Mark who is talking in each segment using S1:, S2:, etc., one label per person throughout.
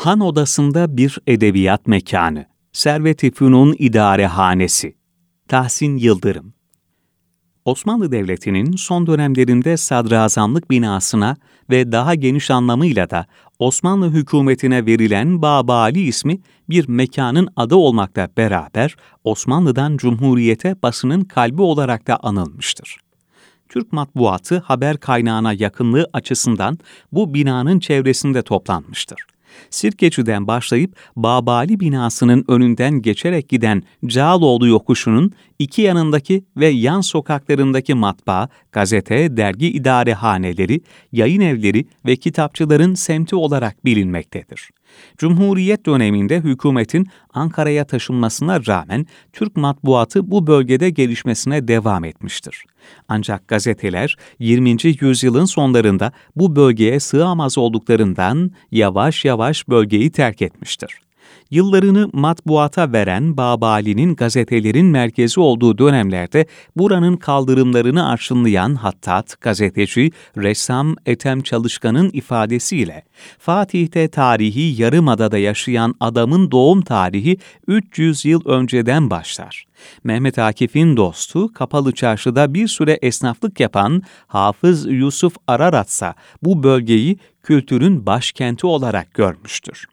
S1: Han odasında bir edebiyat mekanı. Servet-i Fünun İdarehanesi. Tahsin Yıldırım Osmanlı Devleti'nin son dönemlerinde sadrazamlık binasına ve daha geniş anlamıyla da Osmanlı hükümetine verilen Babali ismi bir mekanın adı olmakla beraber Osmanlı'dan Cumhuriyete basının kalbi olarak da anılmıştır. Türk matbuatı haber kaynağına yakınlığı açısından bu binanın çevresinde toplanmıştır. Sirkeci'den başlayıp Babali binasının önünden geçerek giden Cağaloğlu yokuşunun iki yanındaki ve yan sokaklarındaki matbaa, gazete, dergi idarehaneleri, yayın evleri ve kitapçıların semti olarak bilinmektedir. Cumhuriyet döneminde hükümetin Ankara'ya taşınmasına rağmen Türk matbuatı bu bölgede gelişmesine devam etmiştir. Ancak gazeteler 20. yüzyılın sonlarında bu bölgeye sığamaz olduklarından yavaş yavaş bölgeyi terk etmiştir yıllarını matbuata veren Babali'nin gazetelerin merkezi olduğu dönemlerde buranın kaldırımlarını arşınlayan hattat, gazeteci, ressam Ethem Çalışkan'ın ifadesiyle Fatih'te tarihi Yarımada'da yaşayan adamın doğum tarihi 300 yıl önceden başlar. Mehmet Akif'in dostu, Kapalı Çarşı'da bir süre esnaflık yapan Hafız Yusuf Araratsa bu bölgeyi kültürün başkenti olarak görmüştür.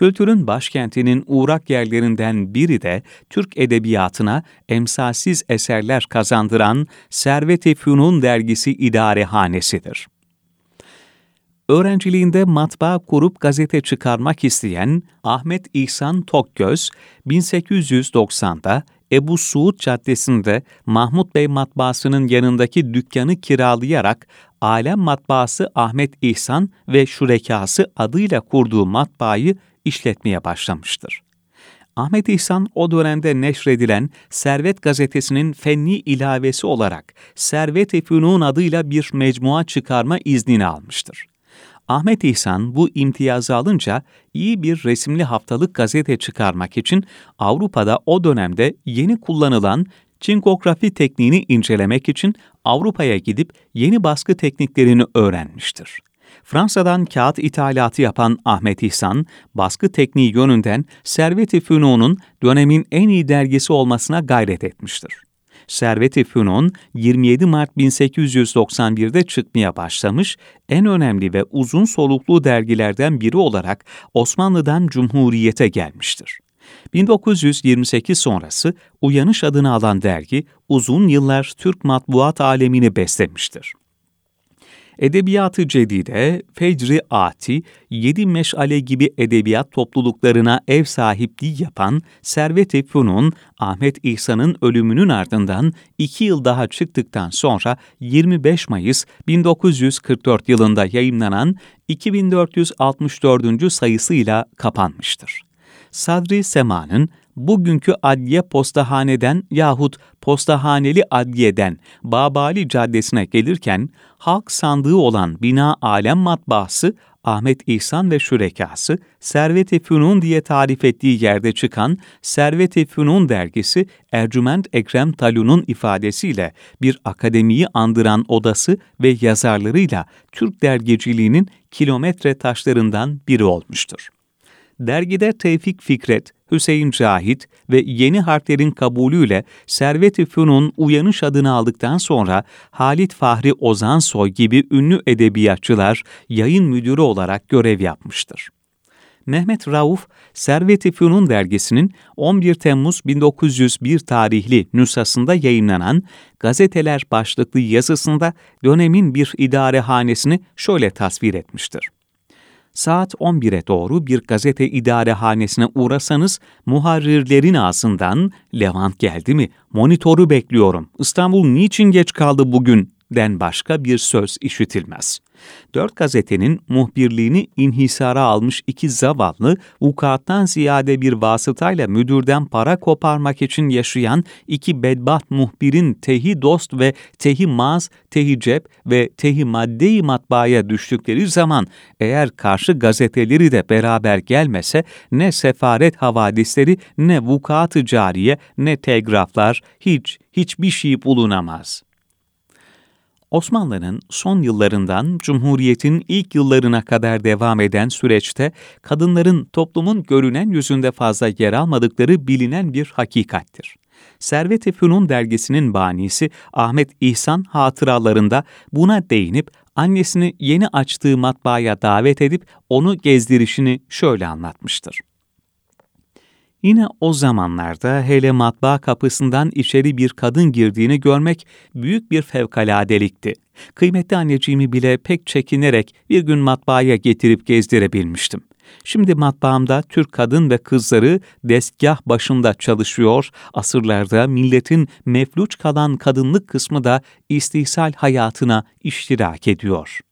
S1: Kültürün başkentinin uğrak yerlerinden biri de Türk edebiyatına emsalsiz eserler kazandıran Servet-i Fünun dergisi idarehanesidir. Öğrenciliğinde matbaa kurup gazete çıkarmak isteyen Ahmet İhsan Tokgöz, 1890'da Ebu Suud Caddesi'nde Mahmut Bey matbaasının yanındaki dükkanı kiralayarak Alem Matbaası Ahmet İhsan ve Şurekası adıyla kurduğu matbaayı işletmeye başlamıştır. Ahmet İhsan o dönemde neşredilen Servet gazetesinin fenni ilavesi olarak Servet-i Fünun adıyla bir mecmua çıkarma iznini almıştır. Ahmet İhsan bu imtiyazı alınca iyi bir resimli haftalık gazete çıkarmak için Avrupa'da o dönemde yeni kullanılan çinkografi tekniğini incelemek için Avrupa'ya gidip yeni baskı tekniklerini öğrenmiştir. Fransa'dan kağıt ithalatı yapan Ahmet İhsan, baskı tekniği yönünden Servet-i Fünun'un dönemin en iyi dergisi olmasına gayret etmiştir. Servet-i Fünun 27 Mart 1891'de çıkmaya başlamış, en önemli ve uzun soluklu dergilerden biri olarak Osmanlı'dan Cumhuriyete gelmiştir. 1928 sonrası Uyanış adını alan dergi uzun yıllar Türk matbuat alemini beslemiştir. Edebiyatı Cedide, Fecri Ati, Yedi Meşale gibi edebiyat topluluklarına ev sahipliği yapan Servet-i Fünun, Ahmet İhsan'ın ölümünün ardından iki yıl daha çıktıktan sonra 25 Mayıs 1944 yılında yayımlanan 2464. sayısıyla kapanmıştır. Sadri Sema'nın bugünkü adliye postahaneden yahut postahaneli adliyeden Babali Caddesi'ne gelirken halk sandığı olan bina alem matbaası Ahmet İhsan ve şürekası Servet-i Fünun diye tarif ettiği yerde çıkan Servet-i Fünun dergisi Ercüment Ekrem Talun'un ifadesiyle bir akademiyi andıran odası ve yazarlarıyla Türk dergiciliğinin kilometre taşlarından biri olmuştur. Dergide Tevfik Fikret, Hüseyin Cahit ve yeni harflerin kabulüyle Servet-i Fünun Uyanış adını aldıktan sonra Halit Fahri Ozansoy gibi ünlü edebiyatçılar yayın müdürü olarak görev yapmıştır. Mehmet Rauf, Servet-i Fünun dergisinin 11 Temmuz 1901 tarihli nüshasında yayınlanan gazeteler başlıklı yazısında dönemin bir idarehanesini şöyle tasvir etmiştir. Saat 11'e doğru bir gazete idarehanesine uğrasanız muharrirlerin ağzından Levant geldi mi? Monitörü bekliyorum. İstanbul niçin geç kaldı bugün? Den başka bir söz işitilmez. Dört gazetenin muhbirliğini inhisara almış iki zavallı, vukuattan ziyade bir vasıtayla müdürden para koparmak için yaşayan iki bedbaht muhbirin tehi dost ve tehi maz, tehi cep ve tehi maddeyi matbaaya düştükleri zaman eğer karşı gazeteleri de beraber gelmese ne sefaret havadisleri ne vukuat-ı cariye ne telgraflar hiç hiçbir şey bulunamaz.'' Osmanlı'nın son yıllarından Cumhuriyet'in ilk yıllarına kadar devam eden süreçte kadınların toplumun görünen yüzünde fazla yer almadıkları bilinen bir hakikattir. Servet-i Fünun dergisinin banisi Ahmet İhsan hatıralarında buna değinip annesini yeni açtığı matbaaya davet edip onu gezdirişini şöyle anlatmıştır. Yine o zamanlarda hele matbaa kapısından içeri bir kadın girdiğini görmek büyük bir fevkaladelikti. Kıymetli anneciğimi bile pek çekinerek bir gün matbaaya getirip gezdirebilmiştim. Şimdi matbaamda Türk kadın ve kızları destgah başında çalışıyor, asırlarda milletin mefluç kalan kadınlık kısmı da istihsal hayatına iştirak ediyor.''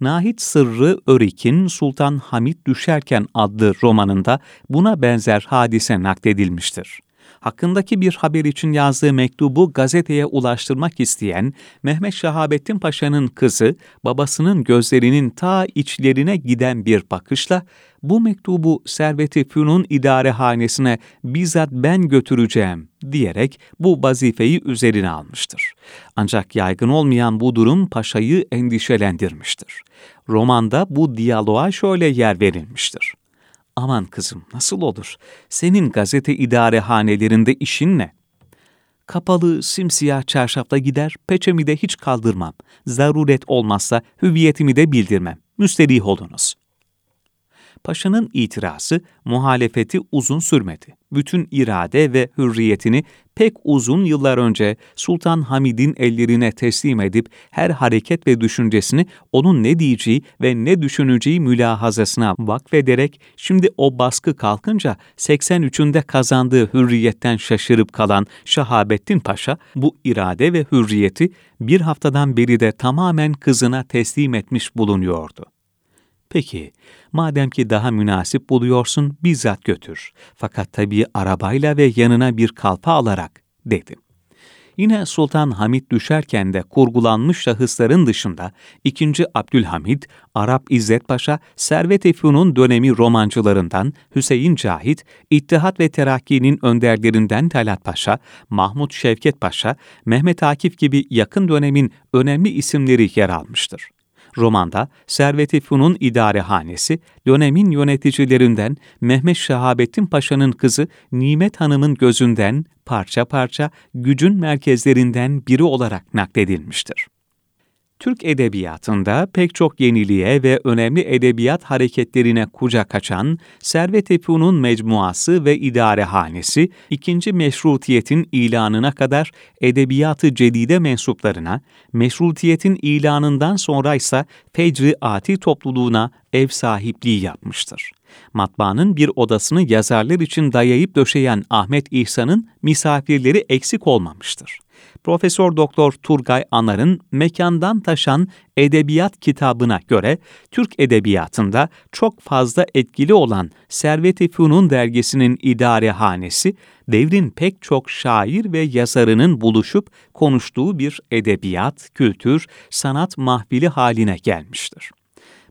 S1: Nahit Sırrı Örik'in Sultan Hamit Düşerken adlı romanında buna benzer hadise nakledilmiştir. Hakkındaki bir haber için yazdığı mektubu gazeteye ulaştırmak isteyen Mehmet Şahabettin Paşa'nın kızı, babasının gözlerinin ta içlerine giden bir bakışla bu mektubu Servet-i Fünun idarehanesine bizzat ben götüreceğim diyerek bu vazifeyi üzerine almıştır. Ancak yaygın olmayan bu durum paşayı endişelendirmiştir. Romanda bu diyaloğa şöyle yer verilmiştir. Aman kızım nasıl olur? Senin gazete idarehanelerinde işin ne? Kapalı, simsiyah çarşafla gider, peçemi de hiç kaldırmam. Zaruret olmazsa hüviyetimi de bildirmem. Müsterih olunuz.'' Paşa'nın itirazı, muhalefeti uzun sürmedi. Bütün irade ve hürriyetini pek uzun yıllar önce Sultan Hamid'in ellerine teslim edip her hareket ve düşüncesini onun ne diyeceği ve ne düşüneceği mülahazasına vakfederek şimdi o baskı kalkınca 83'ünde kazandığı hürriyetten şaşırıp kalan Şahabettin Paşa bu irade ve hürriyeti bir haftadan beri de tamamen kızına teslim etmiş bulunuyordu. Peki, madem ki daha münasip buluyorsun bizzat götür. Fakat tabii arabayla ve yanına bir kalpa alarak, dedim. Yine Sultan Hamid düşerken de kurgulanmış şahısların dışında 2. Abdülhamid, Arap İzzet Paşa, Servet-i Fünun dönemi romancılarından Hüseyin Cahit, İttihat ve Terakki'nin önderlerinden Talat Paşa, Mahmut Şevket Paşa, Mehmet Akif gibi yakın dönemin önemli isimleri yer almıştır. Romanda Servet-i Funun idarehanesi, dönemin yöneticilerinden Mehmet Şahabettin Paşa'nın kızı Nimet Hanım'ın gözünden parça parça gücün merkezlerinden biri olarak nakledilmiştir. Türk edebiyatında pek çok yeniliğe ve önemli edebiyat hareketlerine kucak açan Servet-i Fünun Mecmuası ve İdarehanesi, ikinci meşrutiyetin ilanına kadar edebiyatı cedide mensuplarına, meşrutiyetin ilanından sonra ise Fecri Ati topluluğuna ev sahipliği yapmıştır. Matbaanın bir odasını yazarlar için dayayıp döşeyen Ahmet İhsan'ın misafirleri eksik olmamıştır. Profesör Doktor Turgay Anar'ın Mekandan Taşan Edebiyat kitabına göre Türk edebiyatında çok fazla etkili olan Servet-i Fünun dergisinin idarehanesi, devrin pek çok şair ve yazarının buluşup konuştuğu bir edebiyat, kültür, sanat mahfili haline gelmiştir.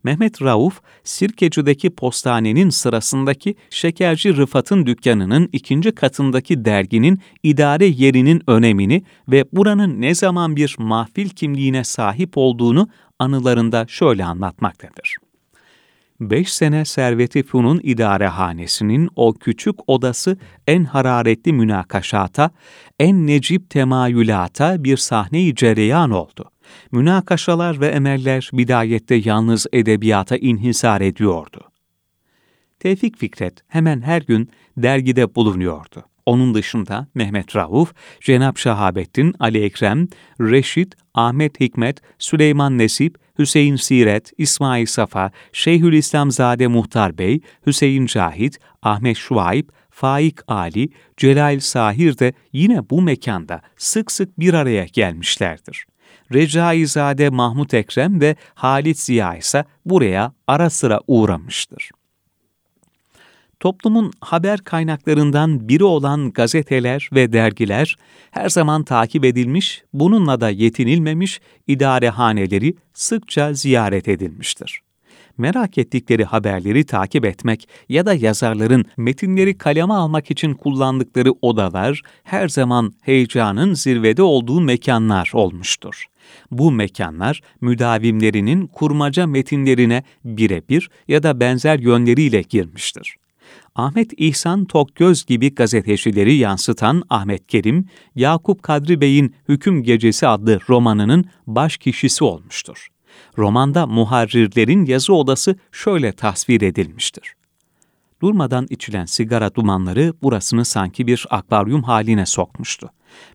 S1: Mehmet Rauf, Sirkeci'deki postanenin sırasındaki şekerci Rıfat'ın dükkanının ikinci katındaki derginin idare yerinin önemini ve buranın ne zaman bir mahfil kimliğine sahip olduğunu anılarında şöyle anlatmaktadır. Beş sene Servet-i Fun'un idarehanesinin o küçük odası en hararetli münakaşata, en necip temayülata bir sahne-i cereyan oldu. Münakaşalar ve emeller bidayette yalnız edebiyata inhisar ediyordu. Tevfik Fikret hemen her gün dergide bulunuyordu. Onun dışında Mehmet Rauf, Cenab Şahabettin, Ali Ekrem, Reşit, Ahmet Hikmet, Süleyman Nesip, Hüseyin Siret, İsmail Safa, Şeyhülislamzade Muhtar Bey, Hüseyin Cahit, Ahmet Şuayb, Faik Ali, Celal Sahir de yine bu mekanda sık sık bir araya gelmişlerdir. Recaizade Mahmut Ekrem ve Halit Ziya ise buraya ara sıra uğramıştır. Toplumun haber kaynaklarından biri olan gazeteler ve dergiler her zaman takip edilmiş, bununla da yetinilmemiş idarehaneleri sıkça ziyaret edilmiştir merak ettikleri haberleri takip etmek ya da yazarların metinleri kaleme almak için kullandıkları odalar her zaman heyecanın zirvede olduğu mekanlar olmuştur. Bu mekanlar müdavimlerinin kurmaca metinlerine birebir ya da benzer yönleriyle girmiştir. Ahmet İhsan Tokgöz gibi gazetecileri yansıtan Ahmet Kerim, Yakup Kadri Bey'in Hüküm Gecesi adlı romanının baş kişisi olmuştur. Romanda muharrirlerin yazı odası şöyle tasvir edilmiştir. Durmadan içilen sigara dumanları burasını sanki bir akvaryum haline sokmuştu.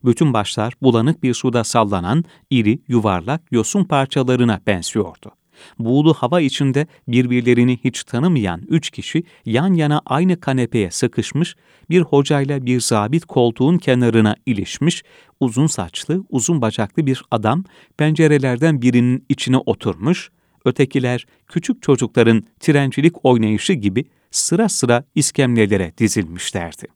S1: Bütün başlar bulanık bir suda sallanan iri, yuvarlak yosun parçalarına benziyordu. Buğulu hava içinde birbirlerini hiç tanımayan üç kişi yan yana aynı kanepeye sıkışmış, bir hocayla bir zabit koltuğun kenarına ilişmiş, uzun saçlı, uzun bacaklı bir adam pencerelerden birinin içine oturmuş, ötekiler küçük çocukların trencilik oynayışı gibi sıra sıra iskemlelere dizilmişlerdi.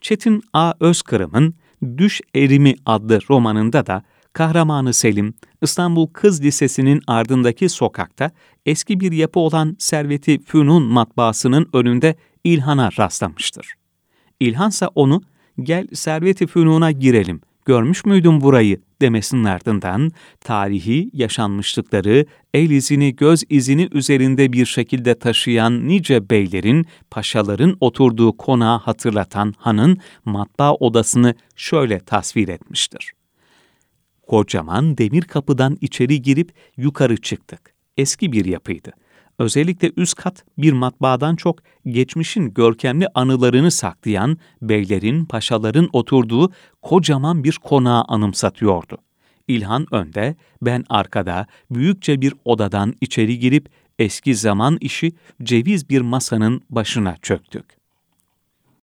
S1: Çetin A. Özkırım'ın Düş Erimi adlı romanında da kahramanı Selim, İstanbul Kız Lisesi'nin ardındaki sokakta eski bir yapı olan Serveti Fünun matbaasının önünde İlhan'a rastlamıştır. İlhansa onu, gel Serveti Fünun'a girelim, görmüş müydün burayı demesinin ardından tarihi yaşanmışlıkları, el izini, göz izini üzerinde bir şekilde taşıyan nice beylerin, paşaların oturduğu konağı hatırlatan hanın matbaa odasını şöyle tasvir etmiştir. Kocaman demir kapıdan içeri girip yukarı çıktık. Eski bir yapıydı. Özellikle üst kat bir matbaadan çok geçmişin görkemli anılarını saklayan beylerin, paşaların oturduğu kocaman bir konağı anımsatıyordu. İlhan önde, ben arkada, büyükçe bir odadan içeri girip eski zaman işi ceviz bir masanın başına çöktük.